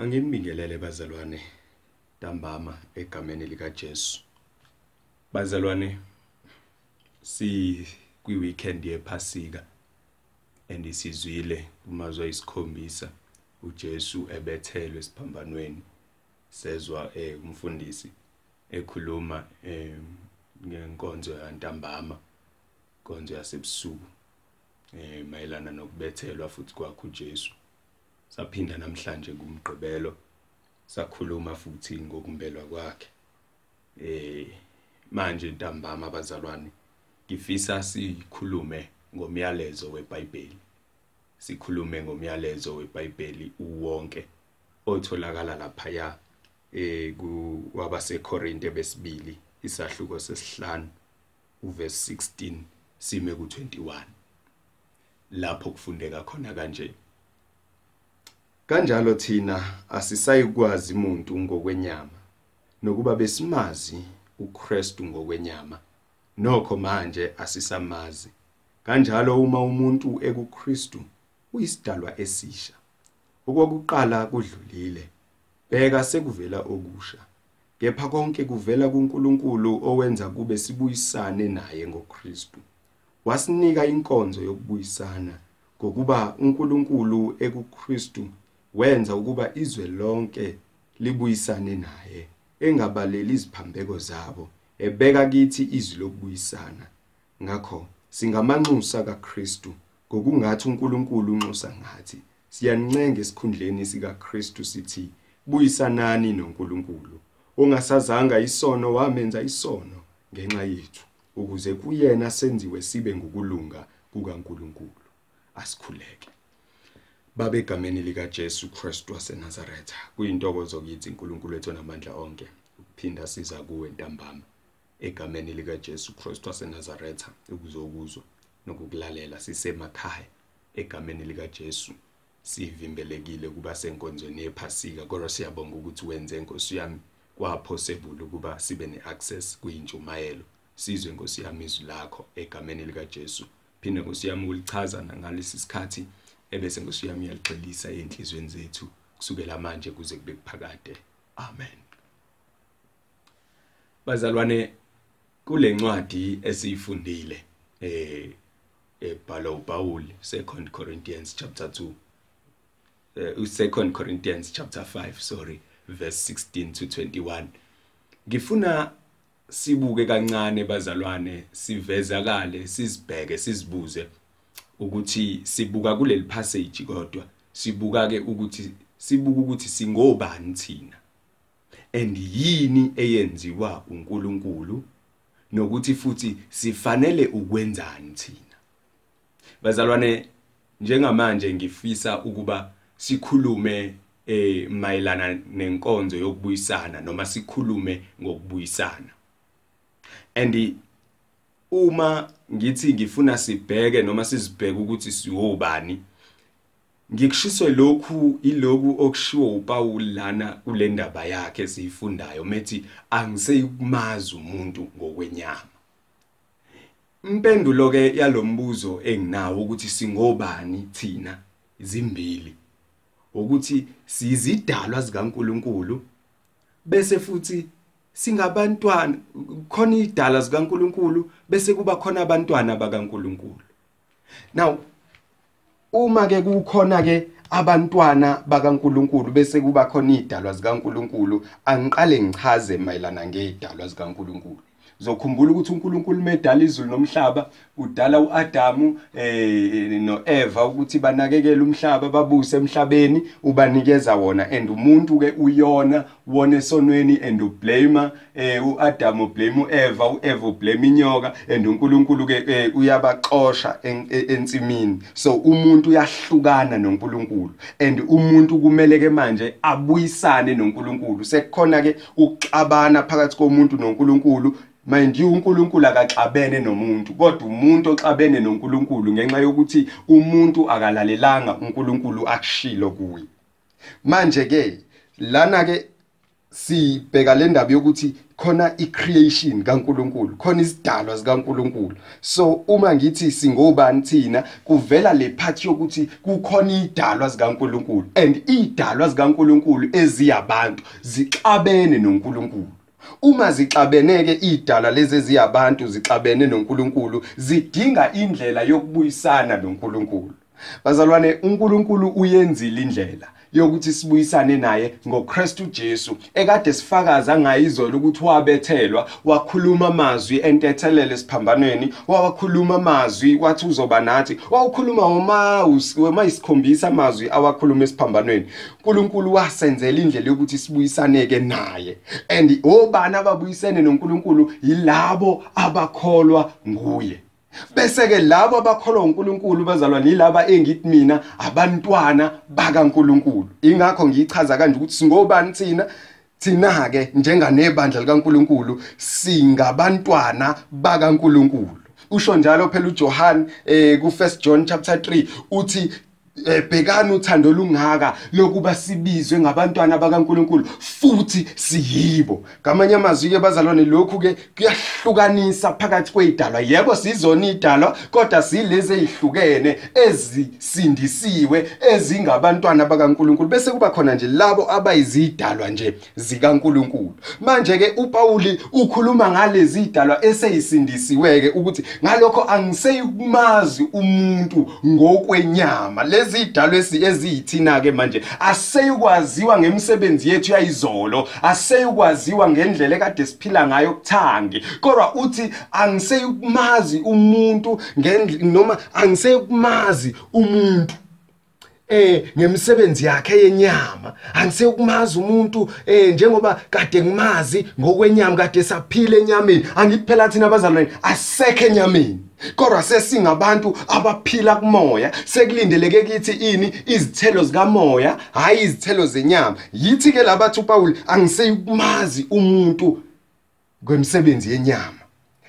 Angibingelele bazalwane ntambama egameni lika Jesu. Bazalwane si kwi weekend yephasika andisizwile umazwa isikhombisa uJesu ebethelwe siphambanweni sezwa eh umfundisi ekhuluma eh ngenkonzo yantambama konzo yasebusuku eh mayelana nokubethelwa futhi kwakho uJesu saphinda namhlanje kumgqibelo sakhuluma futhi ngokumbelwa kwakhe. Eh manje ntambama abazalwane ngifisa sikhulume ngomyalezo weBhayibheli. Sikhulume ngomyalezo weBhayibheli uwonke otholakala lapha eh ku wabaseKorinte besibili isahluko sesihlanu uverse 16 sime ku21 lapho kufundeka khona kanje Kanjalo thina asisayikwazi umuntu ngokwenyama nokuba besimazi uKristu ngokwenyama. Nokho manje asisamazi. Kanjalo uma umuntu ekuKristu uyisidalwa esisha okwakuqala kudlulile bheka sekuvela okusha. Kepha konke kuvela kuNkulunkulu owenza kube sibuyisane naye ngoKristu. Wasinika inkonzo yokubuyisana ngokuba uNkulunkulu ekuKristu wenza ukuba izwe lonke libuyisane naye engabaleli iziphambeko zabo ebeka kithi izwi lokubuyisana. Ngakho singamanxusa kaKristu ngokungathi uNkulunkulu unxusa ngathi siyancenga esikhundleni sikaKristu sithi buyisanani noNkulunkulu ongasazanga isono wamenza isono ngenxa yethu ukuze kuyena senziwe sibe ngokulunga kukaNkulunkulu asikhuleke. Babe egameni lika Jesu Kristu waseNazaretha. Kuyintokozo kithi uNkulunkulu wethu namandla onke ukuphinda siza kuwe ntambama egameni lika Jesu Kristu waseNazaretha ukuzokuzwa nokukulalela sisemakhaya egameni lika Jesu sivimbelekile kuba senkonzweni yephasika kodwa siyabonga ukuthi wenze inkosi yami kwaphosebule ukuba sibe neaccess kuyintshumayelo. Sizwe inkosi yami izwi lakho egameni lika Jesu phinde inkosi yami ulichaza ngalesi sikhathi ebese inkosi yami yaligxilisa enhlizweni zethu kusukela manje kuze kube kuphakade amen. Bazalwane kule ncwadi esiyifundile eh ebhala uPaul 2 Corinthians chapter 2 uh, 2 Corinthians chapter 5 sorry verse 16 to 21 ngifuna sibuke kancane bazalwane sivezakale sizibheke sizibuze ukuthi sibuka kuleli passage kodwa sibuka ke ukuthi sibuka ukuthi singobani thina? And yini eyenziwa uNkulunkulu? Nokuthi futhi sifanele ukwenzani thina? Bazalwane njengamanje ngifisa ukuba sikhulume eh mayelana nenkonzo yokubuyisana noma sikhulume ngokubuyisana. And uma ngithi ngifuna sibheke noma sizibheke ukuthi siwobani. Ngikushiswe lokhu iloku okushiwo uPaul lana kule ndaba yakhe esiyifundayo methi angiseyikumazi umuntu ngokwenyama. Impendulo ke yalombuzo enginawo ukuthi singobani thina izimbili ukuthi sizidalwa zikaNkuluNkulu bese futhi singabantwana khona idala zikaNkuluNkulu bese kuba khona abantwana bakaNkuluNkulu. Now uma ke kukhona ke abantwana bakaNkuluNkulu bese kuba khona idalwa zikaNkuluNkulu angiqale ngichaze mayelana ngedalwa zikaNkuluNkulu. Zokhumbula ukuthi uNkulunkulu medala izulu nomhlaba udala uAdamu eh noEva ukuthi banakekele umhlaba babuse emhlabeni ubanikeza wona. And umuntu ke uyona wona esonweni and ublame eh uAdamu blame uEva uEva ublame inyoka and uNkulunkulu ke eh, uyabaxosha ensimini. So umuntu uyahlukana noNkulunkulu. And umuntu kumele ke manje abuyisane noNkulunkulu. Sekukhona ke ukuxabana phakathi komuntu noNkulunkulu you uNkulunkulu akaxabene nomuntu kodwa umuntu oxabene noNkulunkulu ngenxa yokuthi umuntu akalalelanga uNkulunkulu akushilo kuye. Manje ke lana ke sibheka le ndaba yokuthi khona icreation kaNkuluNkulu khona isidalwa sikaNkuluNkulu. So uma ngithi singobani thina kuvela le part yokuthi kukhona idalwa sikaNkuluNkulu and idalwa sikaNkuluNkulu eziyabantu zixabene noNkuluNkulu. Uma zixabeneke idala lezi eziyabantu zixabene noNkulunkulu zidinga indlela yokubuyisana noNkulunkulu. Bazalwane uNkulunkulu uyenzile indlela. Yokuthi sibuyisane naye ngoKristu Jesu ekade sifakaza ngayizolo ukuthi wabethelwa wakhuluma amazwi entethelele siphambanweni wawakhuluma amazwi wathi uzoba nathi wawukhuluma uma uma isikhombisa amazwi awakhuluma esiphambanweni. uNkulunkulu wasenzela indlela yokuthi sibuyisaneke naye and obani ababuyisene noNkulunkulu yilabo abakholwa nguye. Bese ke labo abakholwa uNkulunkulu bazalwa nilaba engithi mina abantwana bakaNkulunkulu. Ingakho ngiyichaza kanje ukuthi singobani thina? Thina ke njenganebandla likaNkulunkulu singabantwana bakaNkulunkulu. Usho njalo phela uJohn eh ku 1 John chapter 3 uthi Eh, bhekani uthando lungaka lokuba sibizwe ngabantwana bakaNkuluNkulu futhi siyibo. Ngamanye amazwi ke bazalwane lokhu ke kuyahlukanisa phakathi kwezidalwa yebo sizona idalwa kodwa silezi ezihlukene ezisindisiwe ezingabantwana bakaNkuluNkulu. Bese kuba khona nje labo abayizidalwa nje zikaNkuluNkulu. Manje ke uPauli ukhuluma ngalezi idalwa eseyisindisiwe ke ukuthi ngalokho angiseyikumazi umuntu ngokwenyama. Lezi ezidalwe eziyithina ke manje aseyukwaziwa ngemisebenzi yethu yayizolo aseyukwaziwa ngendlela ekade siphila ngayo kuthangi kodwa uthi angiseyukumazi umuntu noma angiseyukumazi umuntu. Eh ngemisebenzi yakhe yenyama. Angisekumazi umuntu eh njengoba kade ngimazi ngokwenyama kade saphila enyameni. Angiphela thina abazalwane asekho enyameni. Kodwa sesingabantu abaphila kumoya. Sekulindeleke kithi ini izithelo zikamoya hayi izithelo zenyama. Yithi ke labathi uPaul angiseyumazi umuntu kwemisebenzi yenyama.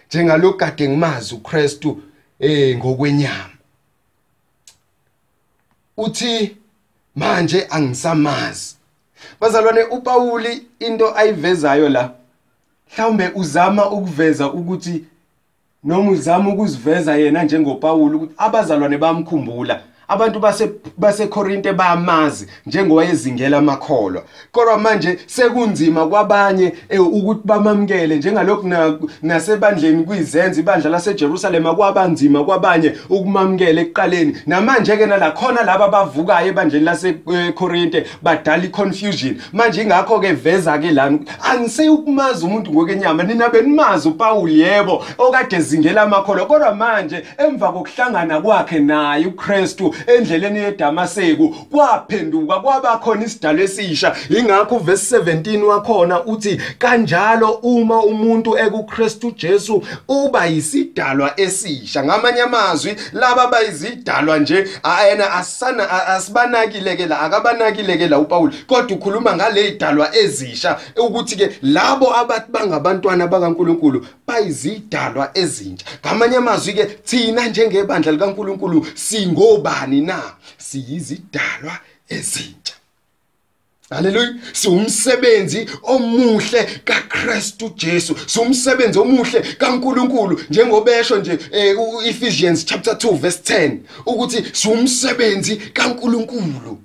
Njengalokhu kade ngimazi uKristu eh ngokwenyama. Uthi manje angisamazi. Bazalwane uPauli into ayivezayo la mhlawumbe uzama ukuveza ukuthi noma uzama ukuziveza yena njengoPaul ukuthi abazalwane bamkhumbula. Abantu base baseKorinte bayamazi njengowayezingela amakholwa. Kodwa manje sekunzima kwabanye eh, ukuthi bamamkele njengalokhu nasebandleni kwizenzi ibandla laseJerusalem kwabanzima kwabanye ukumamkela ekuqaleni. Namanje ke nalakhona laba bavukayo ebandleni laseKorinte badala iconfusion. Manje ingakho ke veza ke lana angiseyukumazi umuntu ngokwenyama nina benimazi uPaul yebo okade zingela amakholwa. Kodwa manje emva kokuhlangana kwakhe naye uKristu endleleni yeDamaseko kwaphenduka kwabakhona isidalo esisha. Ingakho uverse 17 wakhona uthi kanjalo uma umuntu ekuKristu Jesu uba yisidalwa esisha ngamanye amazwi laba bayizidalwa nje ayena asana asibanakile ke la akabanakile ke la uPaul kodwa ukhuluma ngale idalwa ezisha ukuthi ke labo abathi bangabantwana bakaNkuluNkulu bayizidalwa ezintsha. Ngamanye amazwi ke thina njengebandla likaNkuluNkulu singobani? Njani na? Siyizidalwa ezintsha. Haleluya siwumsebenzi omuhle kaKristu Jesu. Siwumsebenzi omuhle kaNkuluNkulu njengobesho nje eh, Ephesians chapter 2 verse 10 ukuthi siwumsebenzi kaNkuluNkulu.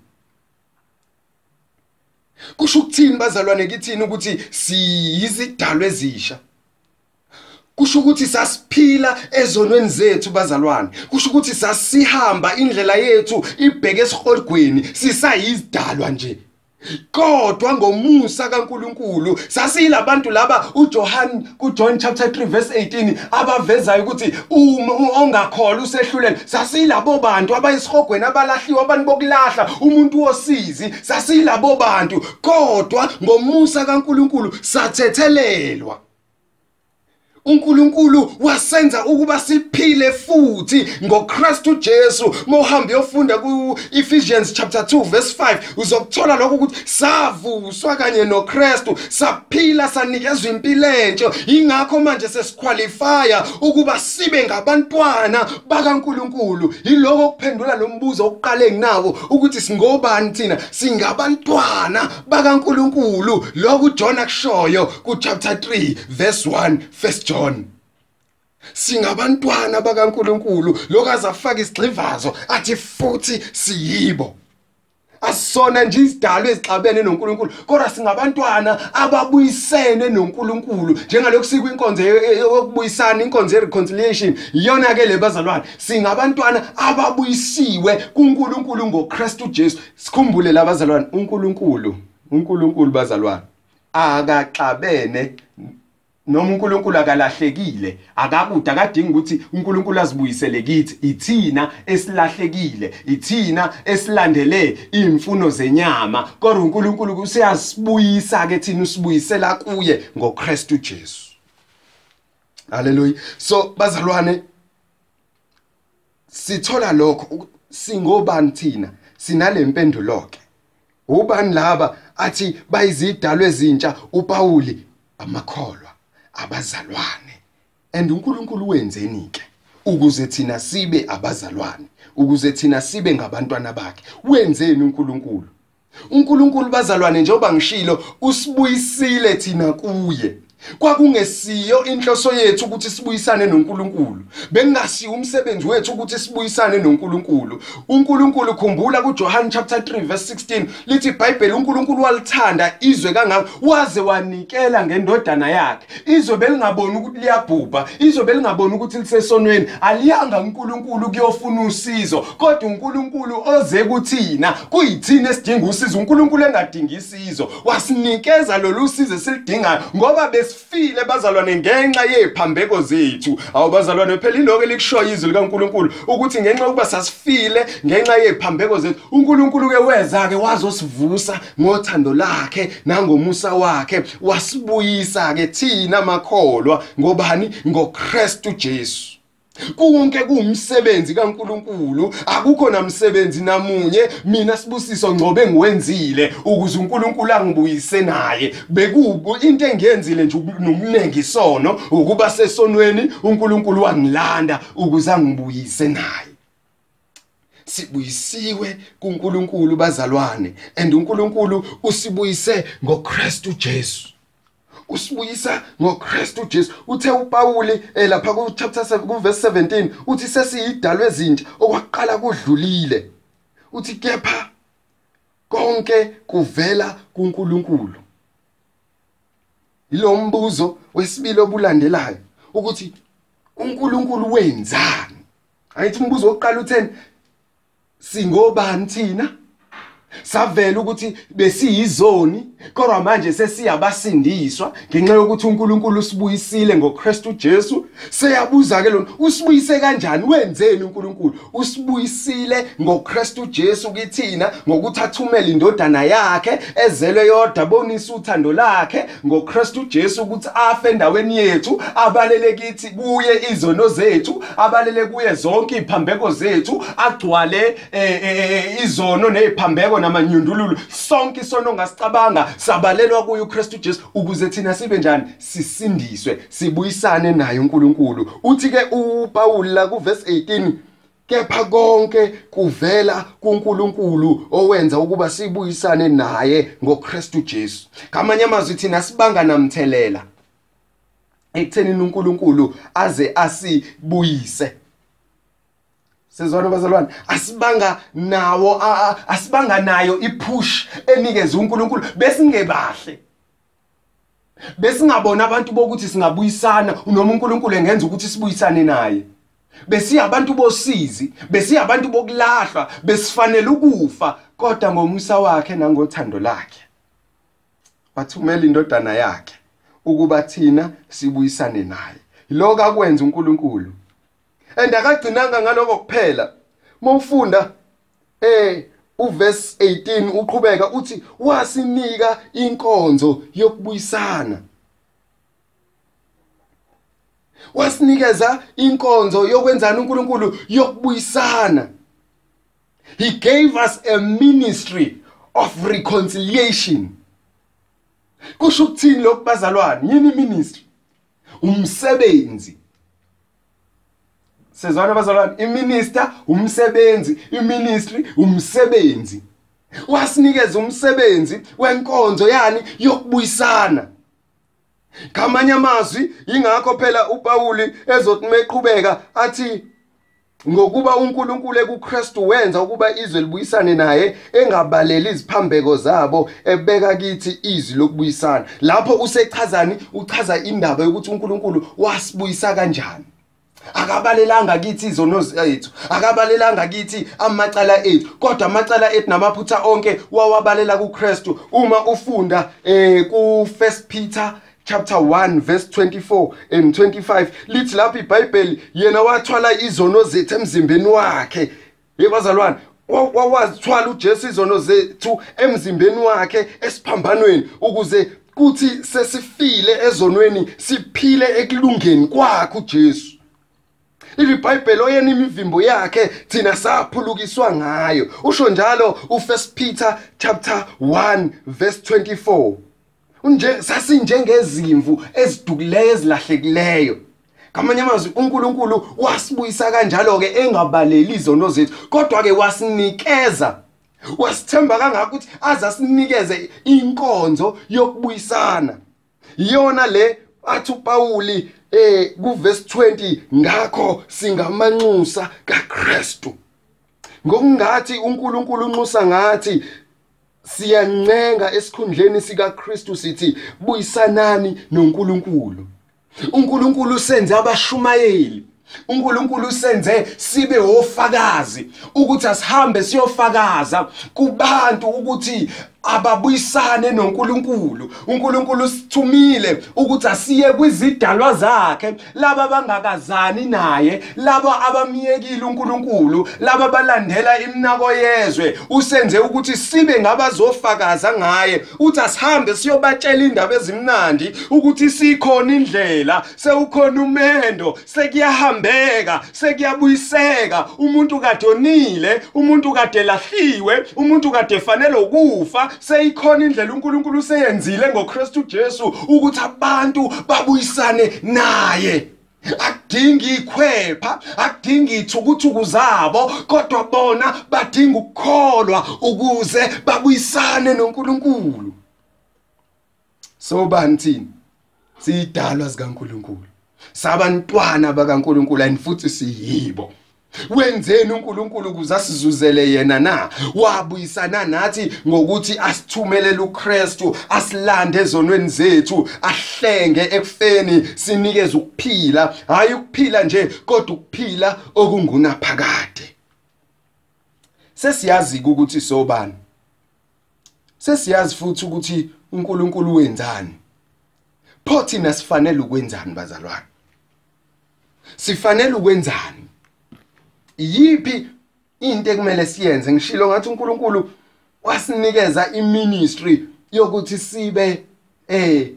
Kusho ukuthini bazalwane kithini ukuthi siyizidalwa ezisha? Kusho ukuthi sasiphila ezonweni zethu bazalwane. Kusho ukuthi sasihamba indlela yethu ibheke esiholgweni sisayizidalwa nje. Kodwa ngomusa kaNkuluNkulu sasilabantu laba uJohn kuJohn chapter 3 verse 18 abavezayo ukuthi uma ongakholwa usehlulele sasilabo bantu abayisihogweni abalahliwa abantu bokulahla umuntu wosizi sasilabo bantu. Kodwa ngomusa kaNkuluNkulu sathethelelwa. uNkulunkulu wasenza ukuba siphile futhi ngoKristu Jesu. Mohamba yofunda kuEphesians chapter 2 verse 5 uzokuthola lokho ukuthi savuswa kanye noKristu saphila sanikezwa impilo entsha ingakho manje sesiqualifya ukuba sibe ngabantwana bakaNkulunkulu. Yiloko kuphendula lo mbuzo oqale nginawo ukuthi singobani thina? Singabantwana bakaNkulunkulu. Lokhu John akushoyo ku chapter 3 verse 1 first John singabantwana bakaNkuluNkulu. Lokazafaka isigxivazo athi futhi siyibo. Asisona nje izidalwa ezixabene noNkulunkulu kodwa singabantwana ababuyisene noNkulunkulu. Njengalokhu sikwinkonzo yokubuyisana inkonzo yereconciliation iyona ke lebazalwane singabantwana ababuyisiwe kuNkulunkulu ngoKristu Jesu. Sikhumbule labazalwane uNkulunkulu uNkulunkulu bazalwane. Akaxabene noma uNkulunkulu akalahlekile akakude akadingi ukuthi uNkulunkulu azibuyisele kithi. Ithina esilahlekile ithina esilandele imfuno zenyama. Kodwa uNkulunkulu usiyasibuyisa ke thina usibuyisela kuye ngoKristu Jesu. Haleluya so bazalwane sithola lokho singobani thina? Sinalempendulo ke ubani laba athi bayizidalwe ezintsha? uPauli amakholwa abazalwane. And uNkulunkulu wenzeni ke ukuze thina sibe abazalwane ukuze thina sibe ngabantwana bakhe. Wenzeni uNkulunkulu? uNkulunkulu bazalwane njengoba ngishilo usibuyisile thina kuye. Kwakungesiyo inhloso yethu ukuthi sibuyisane noNkulunkulu. Bengasiyo umsebenzi wethu ukuthi sibuyisane noNkulunkulu. uNkulunkulu khumbula kuJohn chapter 3 verse 16 lithi iBhayibheli uNkulunkulu walithanda izwe kangaka waze wanikela ngendodana yakhe. Izwe belingaboni ukuthi liyabhubha izwe belingaboni ukuthi lisesonweni. Aliyanga uNkulunkulu kuyofuna usizo kodwa uNkulunkulu oze kuthina kuyithina esidinga usizo. uNkulunkulu engadingi isizo. Wasinikeza lolu sizo esilidingayo ngoba bes sifile bazalwane ngenxa yephambeko zethu. Awubazalwane phela iloko elikushoya izwi likaNkuluNkulu ukuthi ngenxa yokuba sasifile ngenxa yephambeko zethu uNkulunkulu ke weza ke wazosivusa ngothando lakhe nangomusa wakhe. Wasibuyisa ke thina makholwa. Ngobani? ngoKristu Jesu. Konke kuumsebenzi kaNkuluNkulu. Akukho namsebenzi namunye. Mina sibusiso ngcobe ngiwenzile ukuze uNkulunkulu angibuyise naye. Bekubo into engiyenzile nje nokunengi isono ukuba sesonweni uNkulunkulu wangilanda ukuze angibuyise naye. Sibuyisiwe kuNkulunkulu bazalwane and uNkulunkulu usibuyise ngoKristu Jesu. Usibuyisa ngoKristu Jesu. Uthe uPauli eh, lapha ku chapter 7 ku verse 17 uthi sesiyidalwe ezintsha okwaqala kudlulile. Uthi kepha konke kuvela kuNkulunkulu. Ilo mbuzo wesibili obulandelayo ukuthi uNkulunkulu wenzani? Ayithi umbuzo wokuqala utheni singobani thina? Savela ukuthi besiyizoni? Kodwa manje sesiyabasindiswa ngenxa yokuthi uNkulunkulu usibuyisile ngoKristu Jesu. Seyabuza ke lona usibuyise kanjani? Wenzeni uNkulunkulu? Usibuyisile ngoKristu Jesu kithina ngokuthi athumele indodana yakhe ezelwe yodwa bonisa uthando lakhe ngoKristu Jesu ukuthi afe endaweni yethu abalele kithi kuye izono zethu abalele kuye zonke iphambeko zethu agcwale eh, eh, eh, izono neziphambeko namanyundululu. Sonke isono ongasicabanga sabalelwa kuye uKristu Jesu ukuze thina sibe njani? Sisindiswe sibuyisane naye uNkulunkulu. Uthi ke uPaul la kuverse 18 kepha konke kuvela kuNkulunkulu owenza ukuba sibuyisane naye ngoKristu Jesu. Ngamanye amazwi thina sibanga namthelela ekuthenini uNkulunkulu aze asibuyise. Sezwana bazalwane? Asibanga nawo asibanga nayo ipush enikeze uNkulunkulu. Besingebahle. Besingabona abantu bokuthi singabuyisana noma uNkulunkulu engenza ukuthi sibuyisane naye. Besiyabantu bosizi besiyabantu bokulahlwa besifanele ukufa kodwa ngomusa wakhe nangothando lakhe. Wathumela indodana yakhe ukuba thina sibuyisane naye. Lokho akwenza uNkulunkulu. And akagcinanga ngaloko kuphela. Mawufunda eh uverse 18 uqhubeka uthi wasinika inkonzo yokubuyisana. Wasinikeza inkonzo yokwenzana uNkulunkulu yokubuyisana. He gave us a ministry of reconciliation. Kusho ukuthini lokubazalwane yini ministry umsebenzi. Sezwana abazalwane iminister umsebenzi iministry umsebenzi. Wasinikeza umsebenzi wenkonzo yani yokubuyisana. Ngamanye amazwi ingakho phela uPauli ezothi meqhubeka athi ngokuba uNkulunkulu ekuKristu wenza ukuba izwe libuyisane naye engabaleli iziphambeko zabo ebeka kithi izwi lokubuyisana. Lapho usechazani uchaza indaba yokuthi uNkulunkulu wasibuyisa kanjani. Akabalelanga kithi izono zethu. Akabalelanga kithi amacala ethu. Kodwa amacala ethu namaphutha onke wawabalela kuKristu. Uma ufunda eh ku 1 Peter chapter 1 verse 24 and 25 lithi lapha iBhayibheli yena wathwala izono zethu emzimbeni wakhe. Yebazalwane wawazithwala uJesu izono zethu emzimbeni wakhe esiphambanweni ukuze kuthi sesifile ezonweni siphile ekulungeni kwakhe uJesu. Lithi iBhayibheli oyena imivimbo yakhe thina saphulukiswa ngayo. Usho njalo uFirst Peter chapter 1 verse 24. Unje sasinjengezimvu ezidukileyo ezilahlekileyo. Ngamanye amazwi uNkulunkulu wasibuyisa kanjalo ke engabaleli izono zethu kodwa ke wasinikeza wasithemba kangaka ukuthi azasinikeze inkonzo yokubuyisana. Iyona le athi uPauli eh kuverse 20 ngakho singamanxusa kaKristu. Ngokungathi uNkulunkulu unxusa ngathi siyancenga esikhundleni sikaKristu sithi buyisanani noNkulunkulu. uNkulunkulu senze abashumayeli. uNkulunkulu senze sibe ofakazi ukuthi asihambe siyofakaza kubantu ukuthi ababuyisane noNkulunkulu. uNkulunkulu sithumile ukuthi asiye kwizidalwa zakhe laba bangakazani naye laba abamiyekile uNkulunkulu laba balandela imnako yezwe usenze ukuthi sibe ngabazofakaza ngaye uthi asihambe siyobatshela indaba ezimnandi ukuthi sikhona indlela sewukhona umendo sekuyahambeka sekuyabuyiseka. Umuntu kade onile umuntu kade lahliwe umuntu kade fanele ukufa seyikhona indlela uNkulunkulu useyenzile ngoKristu Jesu ukuthi abantu babuyisane naye. Akudingi ikhwepha akudingi ithukuthuku zabo kodwa bona badinga ukukholwa ukuze babuyisane noNkulunkulu. Sobani thina? Siyidalwa zikaNkulunkulu. Sabantwana bakaNkulunkulu and futhi siyibo. Wenzeni uNkulunkulu ukuze asizuzele yena na? Wabuyisana nathi ngokuthi asithumelele uKristu asilande ezonweni zethu ahlenge ekufeni sinikeze ukuphila. Hayi ukuphila nje kodwa ukuphila okungunaphakade. Sesiyazi ukuthi sobani? Sesiyazi futhi ukuthi uNkulunkulu wenzani? Pho thina sifanele ukwenzani bazalwane? Sifanele ukwenzani? Yipi into ekumele siyenze? Ngishilo ngathi uNkulunkulu wasinikeza iministry yokuthi sibe eh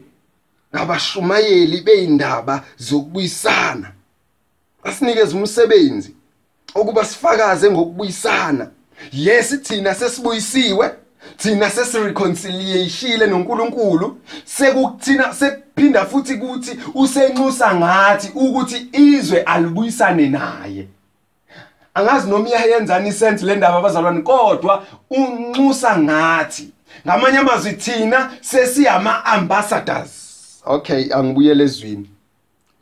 ngabashumayeli beindaba zokubuyisana. Asinikeza umsebenzi okuba sifakaze ngokubuyisana. Yes thina sesibuyisiwe thina sesireconciliation noNkulunkulu. Sekuthina sephinda futhi kuthi usenxusa ngathi ukuthi izwe alibuyisane naye. Angazi noma iyayenzani isense le ndaba abazalwane kodwa unxusa ngathi. Ngamanye amazwi thina sesiyama ambassadors okay angibuyele ezwini.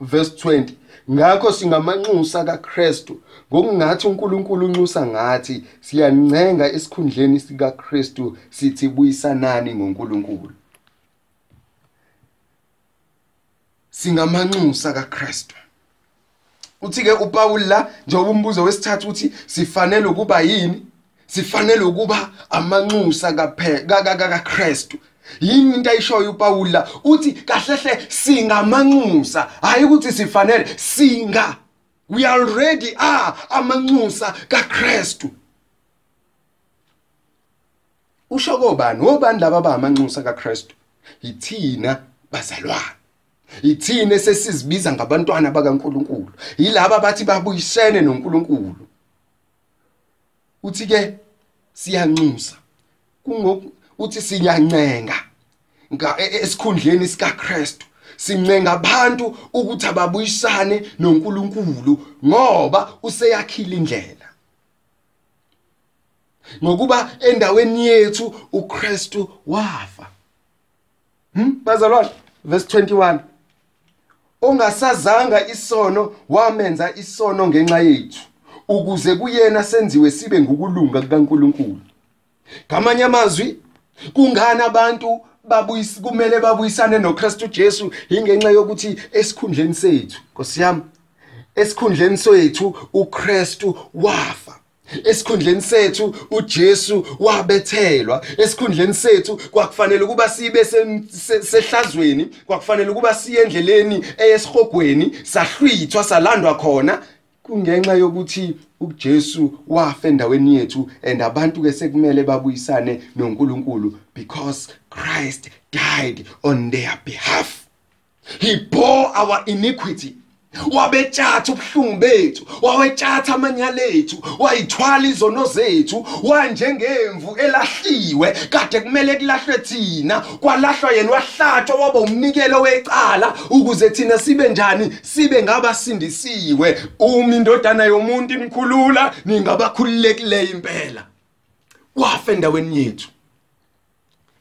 Verse 20 ngakho singamanxusa kaKristu. Ngokungathi uNkulunkulu unxusa ngathi siyancenga esikhundleni sikaKristu sithi buyisanani ngoNkulunkulu. Singamanxusa kaKristu. Uthi ke uPaul la njengoba umbuzo wesithathu uthi sifanele ukuba yini? Sifanele ukuba amanxusa kapheka kaKristu. Yini into ayishoyo uPaul la uthi kahlehle singamanxusa. Hayi ukuthi sifanele singa. We already are amanxusa kaKristu. Usho kobani? Obani laba abamanxusa kaKristu? Yithina bazalwane. Ithine sesizibiza ngabantwana bakaNkuluNkulu? Yilabo bathi babuyisene noNkuluNkulu. Uthi ke siyanxusa. Kungoku uthi siyancenga nga e- esikhundleni sika Kristu sincenga abantu ukuthi ababuyisane noNkulunkulu ngoba useyakhila indlela. Ngokuba endaweni yethu uKristu wafa. Hm bazalwane verse 21 ongasazanga isono wamenza isono ngenxa yethu ukuze kuyena senziwe sibe ngokulunga kukaNkuluNkulu. Ngamanye amazwi kungani abantu babuyis kumele babuyisane noKristu Jesu ingenxa yokuthi esikhundleni sethu? Nkosiyami esikhundleni sethu uKristu wafa. Esikhundleni sethu uJesu wabethelwa. Esikhundleni sethu kwakufanele ukuba sibe sehlazweni kwakufanele ukuba siye endleleni eyesihogweni sahlwithwa salandwa khona. Kungenxa yokuthi uJesu wafa endaweni yethu and abantu ke sekumele babuyisane noNkulunkulu because Christ died on their behalf. He bore our iniquity. Wabetshatha ubuhlungu bethu wawetshatha amanyala ethu wayithwala izono zethu wanjengemvu elahliwe kade kumele kulahlwe thina. Kwalahlwa yena wahlathwa waba umnikelo wecala ukuze thina sibe njani sibe ngabasindisiwe uma indodana yomuntu imkhulula ningabakhululekileyo impela. Wafa endaweni yethu.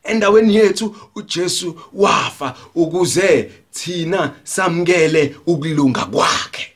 Endaweni yethu uJesu wafa ukuze thina samkele ukulunga kwakhe.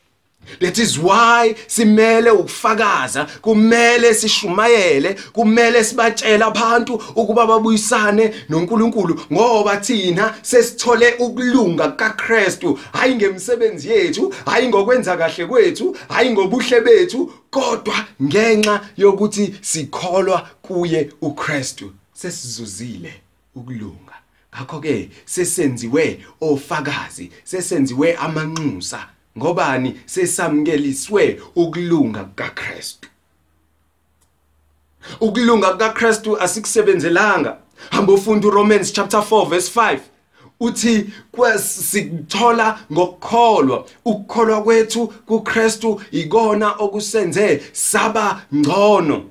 That is why simele ukufakaza kumele sishumayele kumele sibatshele abantu ukuba babuyisane noNkulunkulu ngoba thina sesithole ukulunga kaKristu. Hayi ngemsebenzi yethu hayi ngokwenza kahle kwethu hayi ngobuhle bethu kodwa ngenxa yokuthi sikholwa kuye uKristu sesizuzile ukulunga. Ngakho ke sesenziwe ofakazi sesenziwe amanxusa. Ngobani? Sesamkeliswe ukulunga kaKristu ukulunga kaKristu asikusebenzelanga. Hamba ufunda uRomans chapter 4 verse 5 uthi kwasikuthola ngokukholwa. Ukukholwa kwethu kuKristu ikona okusenze saba ngcono.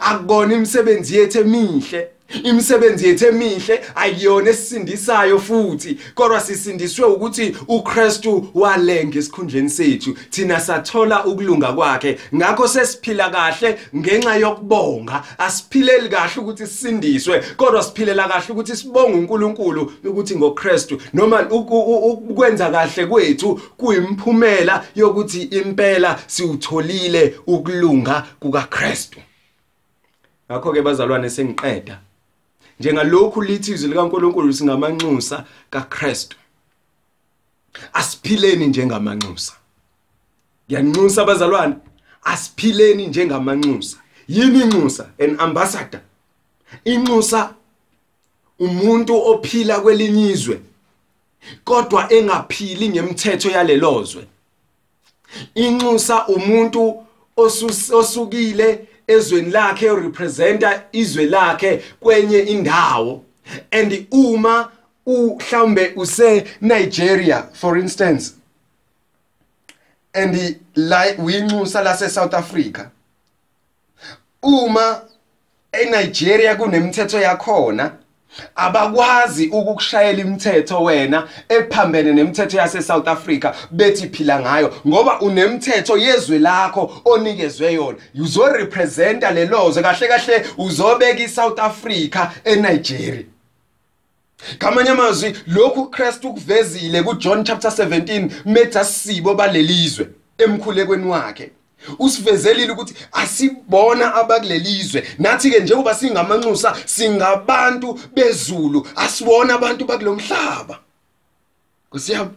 Akubona imisebenzi yethu emihle. Imisebenzi yethu emihle ayiyona esisindisayo futhi. Kodwa sisindiswe ukuthi uKristu walenga esikhundleni sethu. Thina sathola ukulunga kwakhe. Ngakho sesiphila kahle ngenxa yokubonga. Asiphileli kahle ukuthi sisindiswe kodwa siphilela kahle ukuthi sibonge uNkulunkulu ukuthi ngoKristu. Noma ukwenza kahle kwethu kuyimphumela yokuthi impela siutholile ukulunga kukaKristu. Ngakho ke bazalwane sengiqeda. Njengalokhu lithi izwi likaNkuluNkulu singamanxusa kaKristu. Asiphileni njengamanxusa. Ngiyanxusa abazalwane. Asiphileni njengamanxusa. Yini inxusa? An ambassador. Inxusa umuntu ophila kwelinye izwe kodwa engaphili ngemithetho yalelozwe. Inxusa umuntu osukile ezweni lakhe representa izwe lakhe kwenye indawo. And uma mhlambe use Nigeria for instance and la uyinxusa lase South Africa uma eNigeria kunemithetho yakhona abakwazi ukukushayela imithetho wena ephambene nemithetho yase South Africa bethi phila ngayo ngoba unemithetho yezwe lakho onikezwe yona. Uzo representa lelozo kahle kahle uzobeka iSouth Africa eNigeria. Kamanye amazwi lokhu Christ ukuvezile kuJohn chapter 17 metha sibo balelizwe emkhulekweni wakhe. Usivezelile ukuthi asibona abakulelizwe. Nathi ke njengoba singamanxusa singabantu bezulu asibona abantu bakulomhlaba. Kusiyami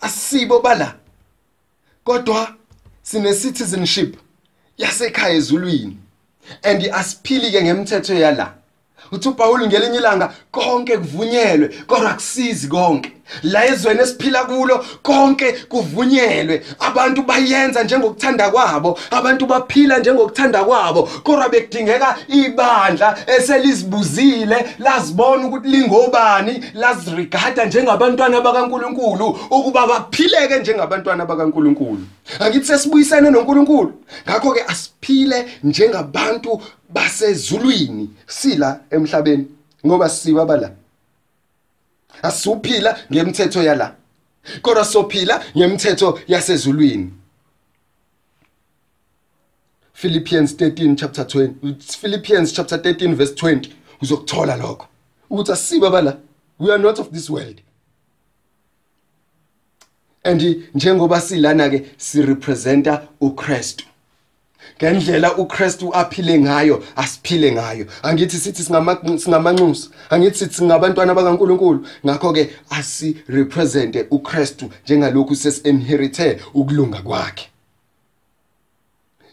asibo bala. Kodwa sine citizenship yasekhaya ezulwini and asiphili ke ngemithetho yala. Uthi uPaul ngelinye ilanga konke kuvunyelwe kodwa akusizi konke. La ezweni esiphila kulo konke kuvunyelwe. Abantu bayenza njengokuthanda kwabo abantu baphila njengokuthanda kwabo kodwa bekudingeka ibandla eselizibuzile lazibona ukuthi lingobani lazirigada njengabantwana bakaNkuluNkulu ukuba baphileke njengabantwana bakaNkuluNkulu. Angithi sesibuyisene noNkuluNkulu. Ngakho ke asiphile njengabantu basezulwini sila emhlabeni ngoba siwa bala. Asuphila ngemithetho yala kodwa sophila ngemithetho yasezulwini. Philippians 13 chapter 20 Philippians chapter 13 verse 20 uzokuthola lokho. Ukuthi asiba bala we are not of this world. And njengoba silana ke si representa uKristu. Ngendlela uKristu aphile ngayo asiphile ngayo. Angithi sithi singamanxusa. Angithi sithi singabantwana bakaNkuluNkulu. Ngakho ke asi represente uKristu njengalokhu sesinherithe ukulunga kwakhe.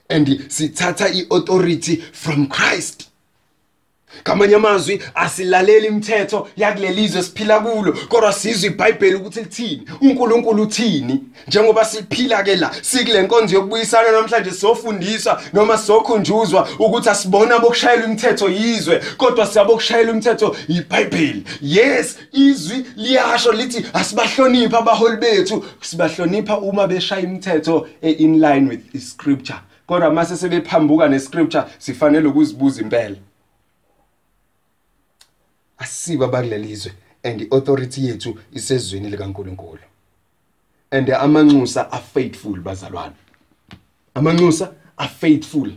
And sithatha iauthority from Christ. Kamanye amazwi asilaleli imithetho yakulelizwe siphila kulo kodwa sizwe iBhayibheli ukuthi lithini uNkulunkulu uthini. Njengoba siphila ke la sikule nkonzo yokubuyisana namhlanje sofundiswa noma sokhunjuzwa ukuthi asibona bokushayela imithetho yizwe kodwa siyabokushayela imithetho iBhayibheli yes izwi liyasho lithi asibahlonipha abaholi bethu sibahlonipha uma beshaya imithetho in line with iscripture kodwa mase sebephambuka nescripture sifanele ukuzibuza impela. Asiba bakulelizwe and iauthority yethu isezweni likaNkuluNkulu. And amanxusa are faithful bazalwane. Amanxusa are faithful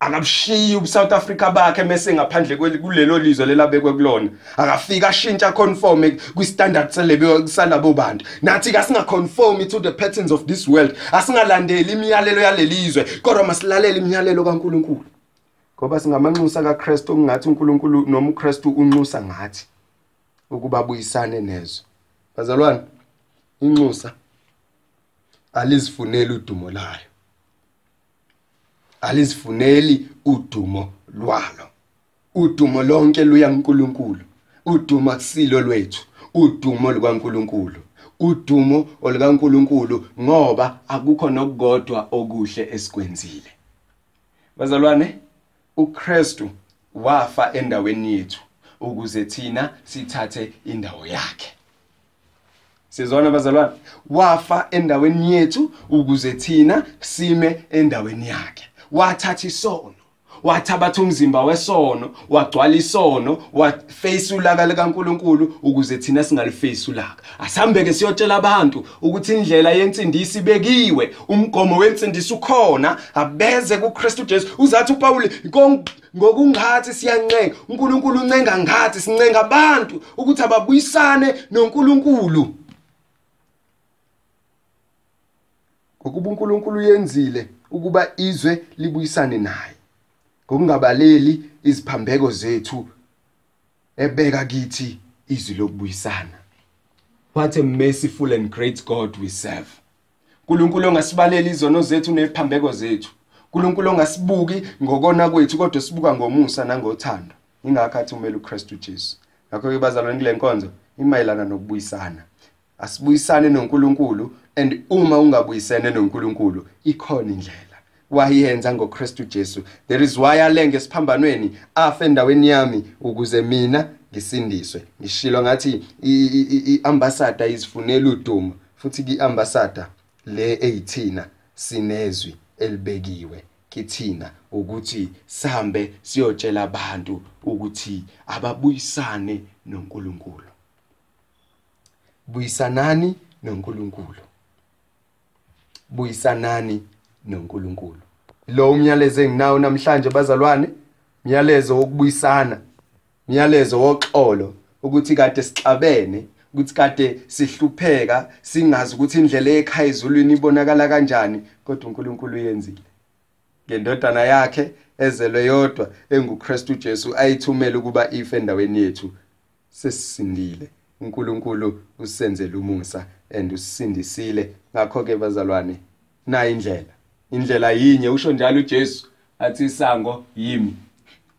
akabushiyi uSouth Africa bakhe mase ngaphandle kulelo lizwe lelabekwe kulona. Akafika ashintsha conform kwi-standard selebe salabo bantu. Nathi ka singa conform to the patterns of this world. Asingalandeli imiyalelo yalelizwe kodwa masilalela imiyalelo kaNkuluNkulu. Ngoba singamanxusa kaKristu okungathi uNkulunkulu noma uKristu unxusa ngathi ukuba buyisane nezo. Bazalwane inxusa alizifuneli udumo layo alizifuneli udumo lwalo. Udumo lonke luya kuNkulunkulu. Udumo akusilo lwethu. Udumo lukaNkulunkulu udumo olukaNkulunkulu ngoba akukho nokugodwa okuhle esikwenzile. Bazalwane uKristu wafa endaweni yethu ukuze thina sithathe indawo yakhe. Sizona bazalwane? Wafa endaweni yethu ukuze thina sime endaweni yakhe. Wathatha isono wathabatha umzimba wesono wagcwala isono waface ulaka likaNkuluNkulu ukuze thina singaliface ulaka. Asihambe ke siyotshela abantu ukuthi indlela yentsindisi bekiwe umgomo wentsindisi ukhona. Abeze kuKristu Jesu. Uzathi uPaul ngokungathi siyancenga. uNkulunkulu uncenga ngathi sincenga abantu ukuthi ababuyisane noNkulunkulu. Ngokuba uNkulunkulu yenzile ukuba izwe libuyisane naye. Ngokungabaleli iziphambeko zethu ebeka kithi izwi lokubuyisana. What a merciful and great God we serve. uNkulunkulu ongasibaleli izono zethu neziphambeko zethu. uNkulunkulu ongasibuki ngokona kwethu kodwa sibuka ngomusa nangothando. Ingakho athi umele uKristu Jesu. Ngakho ke bazalwane kule nkonzo imayelana nokubuyisana. Asibuyisane noNkulunkulu and uma ungabuyisene noNkulunkulu ikhona indlela. Wayenza ngoKristu Jesu. There is why alenge esiphambanweni afa endaweni yami ukuze mina ngisindiswe. Ngishilo ngathi iambassador izifunela udumo futhi iambassador le eyithina sinezwi elibekiwe kithina ukuthi sihambe siyotshela abantu ukuthi ababuyisane noNkulunkulu. Buyisanani noNkulunkulu? Buyisanani noNkulunkulu. Lo umyalezo enginawo namhlanje bazalwane myalezo wokubuyisana myalezo woxolo ukuthi kade sixabene ukuthi kade sihlupheka singazi ukuthi indlela ekhaya ezulwini ibonakala kanjani kodwa uNkulunkulu uyenzile. Ngendodana yakhe ezelwe yodwa enguKristu Jesu ayithumele ukuba ife endaweni yethu sesisindile. uNkulunkulu usenzele umusa and usindisile. Ngakho ke bazalwane na indlela. Indlela yinye usho njalo uJesu athi isango yimi.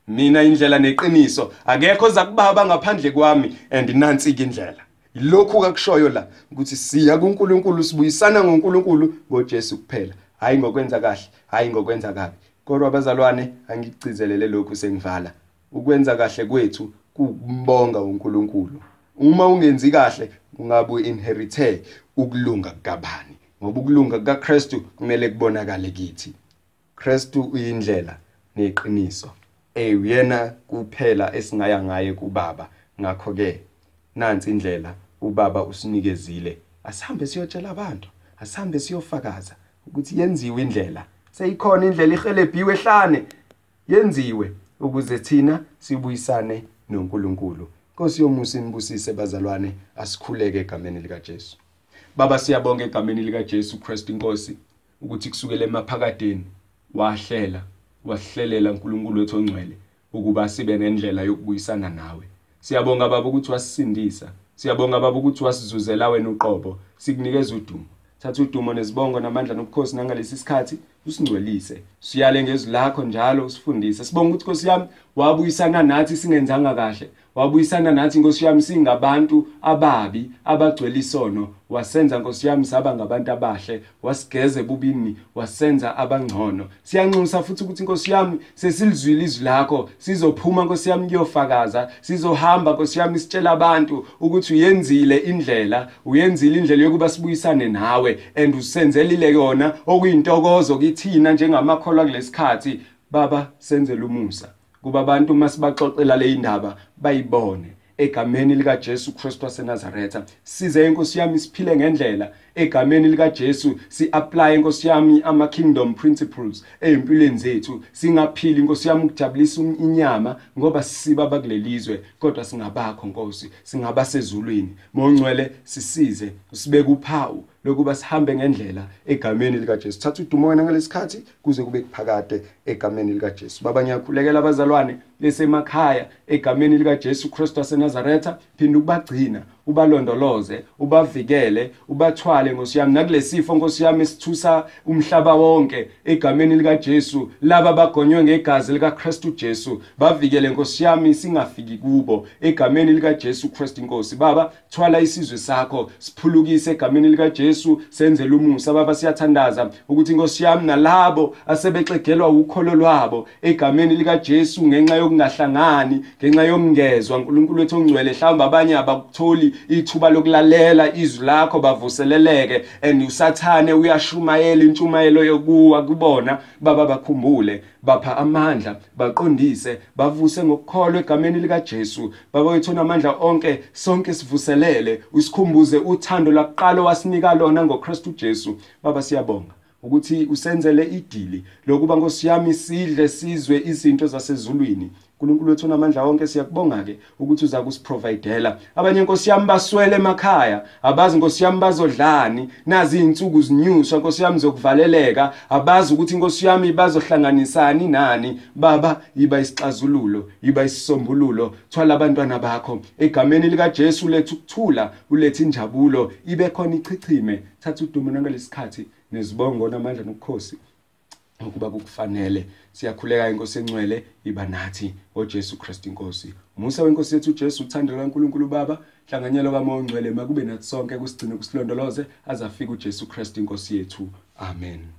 Mina indlela neqiniso akekho oza kubaba ngaphandle kwami and nansi ke indlela. Ilokhu kakushoyo la ukuthi siya kuNkulunkulu sibuyisana ngoNkulunkulu ngoJesu kuphela. Hayi ngokwenza kahle hayi ngokwenza kabi. Kodwa abazalwane angikucizelele lokhu sengivala. Ukwenza kahle kwethu kumbonga uNkulunkulu. Uma ungenzi kahle ungabe uinherithe ukulunga kabani. Ngoba ukulunga kaKristu kumele kubonakale kithi. Kristu uyindlela neqiniso. Eh uyena kuphela esingaya ngaye kuBaba. Ngakho ke nansi indlela uBaba usinikezile. Asihambe siyotshela abantu asihambe siyofakaza ukuthi yenziwe indlela. Seyikhona indlela ihelebhiwe ehlane. Yenziwe ukuze thina sibuyisane noNkulunkulu. Nkosi yomusa inibusise bazalwane asikhuleke egameni lika Jesu Baba siyabonga egameni lika Jesu Christ inkosi ukuthi kusukela emaphakadeni wahlela wasihlelela uNkulunkulu wethu ongcwele ukuba sibe nendlela yokubuyisana nawe. Siyabonga baba ukuthi wasisindisa siyabonga baba ukuthi wasizuzela wena uqobo sikunikeza udumo. Thatha udumo nezibongo namandla nobukhosi nangalesi sikhathi. Usingcwelise siyale ngezwi lakho njalo usifundise. Sibonga ukuthi Nkosi yami wabuyisana nathi singenzanga kahle. Wabuyisana nathi Nkosi yami singabantu ababi abagcwele isono. Wasenza Nkosi yami saba ngabantu abahle. Wasigeze bubini wasenza abangcono. Siyanxusa futhi ukuthi Nkosi yami sesilizwile izwi lakho. Sizophuma Nkosi yami kuyofakaza. Sizohamba Nkosi yami sitshela abantu ukuthi uyenzile indlela uyenzile indlela yokuba sibuyisane nawe and usenzelile yona okuyintokozo kithina njengamakholwa kulesikhathi baba senzele umusa. Kuba abantu masibaxoxela le indaba bayibone. Egameni lika Jesu Kristu waseNazaretha size inkosi yami siphile ngendlela. Egameni lika Jesu si-apply inkosi yami ama kingdom principles ezimpilweni zethu. Singaphili inkosi yami ukujabulisa inyama ngoba siba bakulelizwe kodwa singabakho nkosi singaba sezulwini. Mongcwele sisize usibeke uphawu lokuba sihambe ngendlela egameni lika Jesu thatha udumo wena ngalesikhathi kuze kube kuphakade egameni lika Jesu baba ngiyakhulekela abazalwane lesemakhaya egameni lika Jesu Kristu waseNazaretha. Phinda ukubagcina ubalondoloze ubavikele ubathwale ngosiyami nakulesifo ngosiyami esithusa umhlaba wonke egameni lika Jesu laba bagonywe ngegazi lika Kristu Jesu bavikele ngosiyami singafiki kubo egameni lika Jesu Kristu inkosi baba thwala isizwe sakho siphulukise egameni lika Jesu senzele umusa. Baba siyathandaza ukuthi ngosiyami nalabo asebexegelwa ukholo lwabo egameni lika Jesu ngenxa yokungahlangani ngenxa yomngezwa. uNkulunkulu wethu ongcwele mhlawumbe abanye abakutholi ithuba lokulalela izwi lakho bavuseleleke and usathane uyashumayela intshumayelo yokuwa kubona baba bakhumbule bapha amandla baqondise bavuse ngokukholwa egameni lika Jesu baba wethu namandla onke sonke sivuselele. Usikhumbuze uthando lakuqala wasinika lona ngoKristu Jesu. Baba siyabonga. Ukuthi usenzele idili lokuba ngosiyami sidle sizwe izinto zasezulwini. uNkulunkulu wethu onamandla wonke siyakubonga ke ukuthi uza kusiprovidela. Abanye inkosi yami baswele emakhaya abazi inkosi yami bazodlani nazi izinsuku zinyuswa inkosi yami zokuvaleleka abazi ukuthi inkosi yami bazohlanganisani nani. Baba yiba isixazululo yiba isisombululo thwala abantwana bakho. Egameni lika Jesu lethu ukuthula ulethe injabulo ibe khona ichichime. Thatha udumo nangalesikhathi. Nezibongo namandla nokukhosi ukuba kukufanele. Siyakhuleka inkosi encwele iba nathi oJesu Kristu inkosi. Umusa wenkosi yethu uJesu uthando kaNkuluNkulu Baba hlanganyelo kaMoya ongcwele makube nathi sonke kusigcine kusilondoloze azafika uJesu Kristu inkosi yethu. Amen.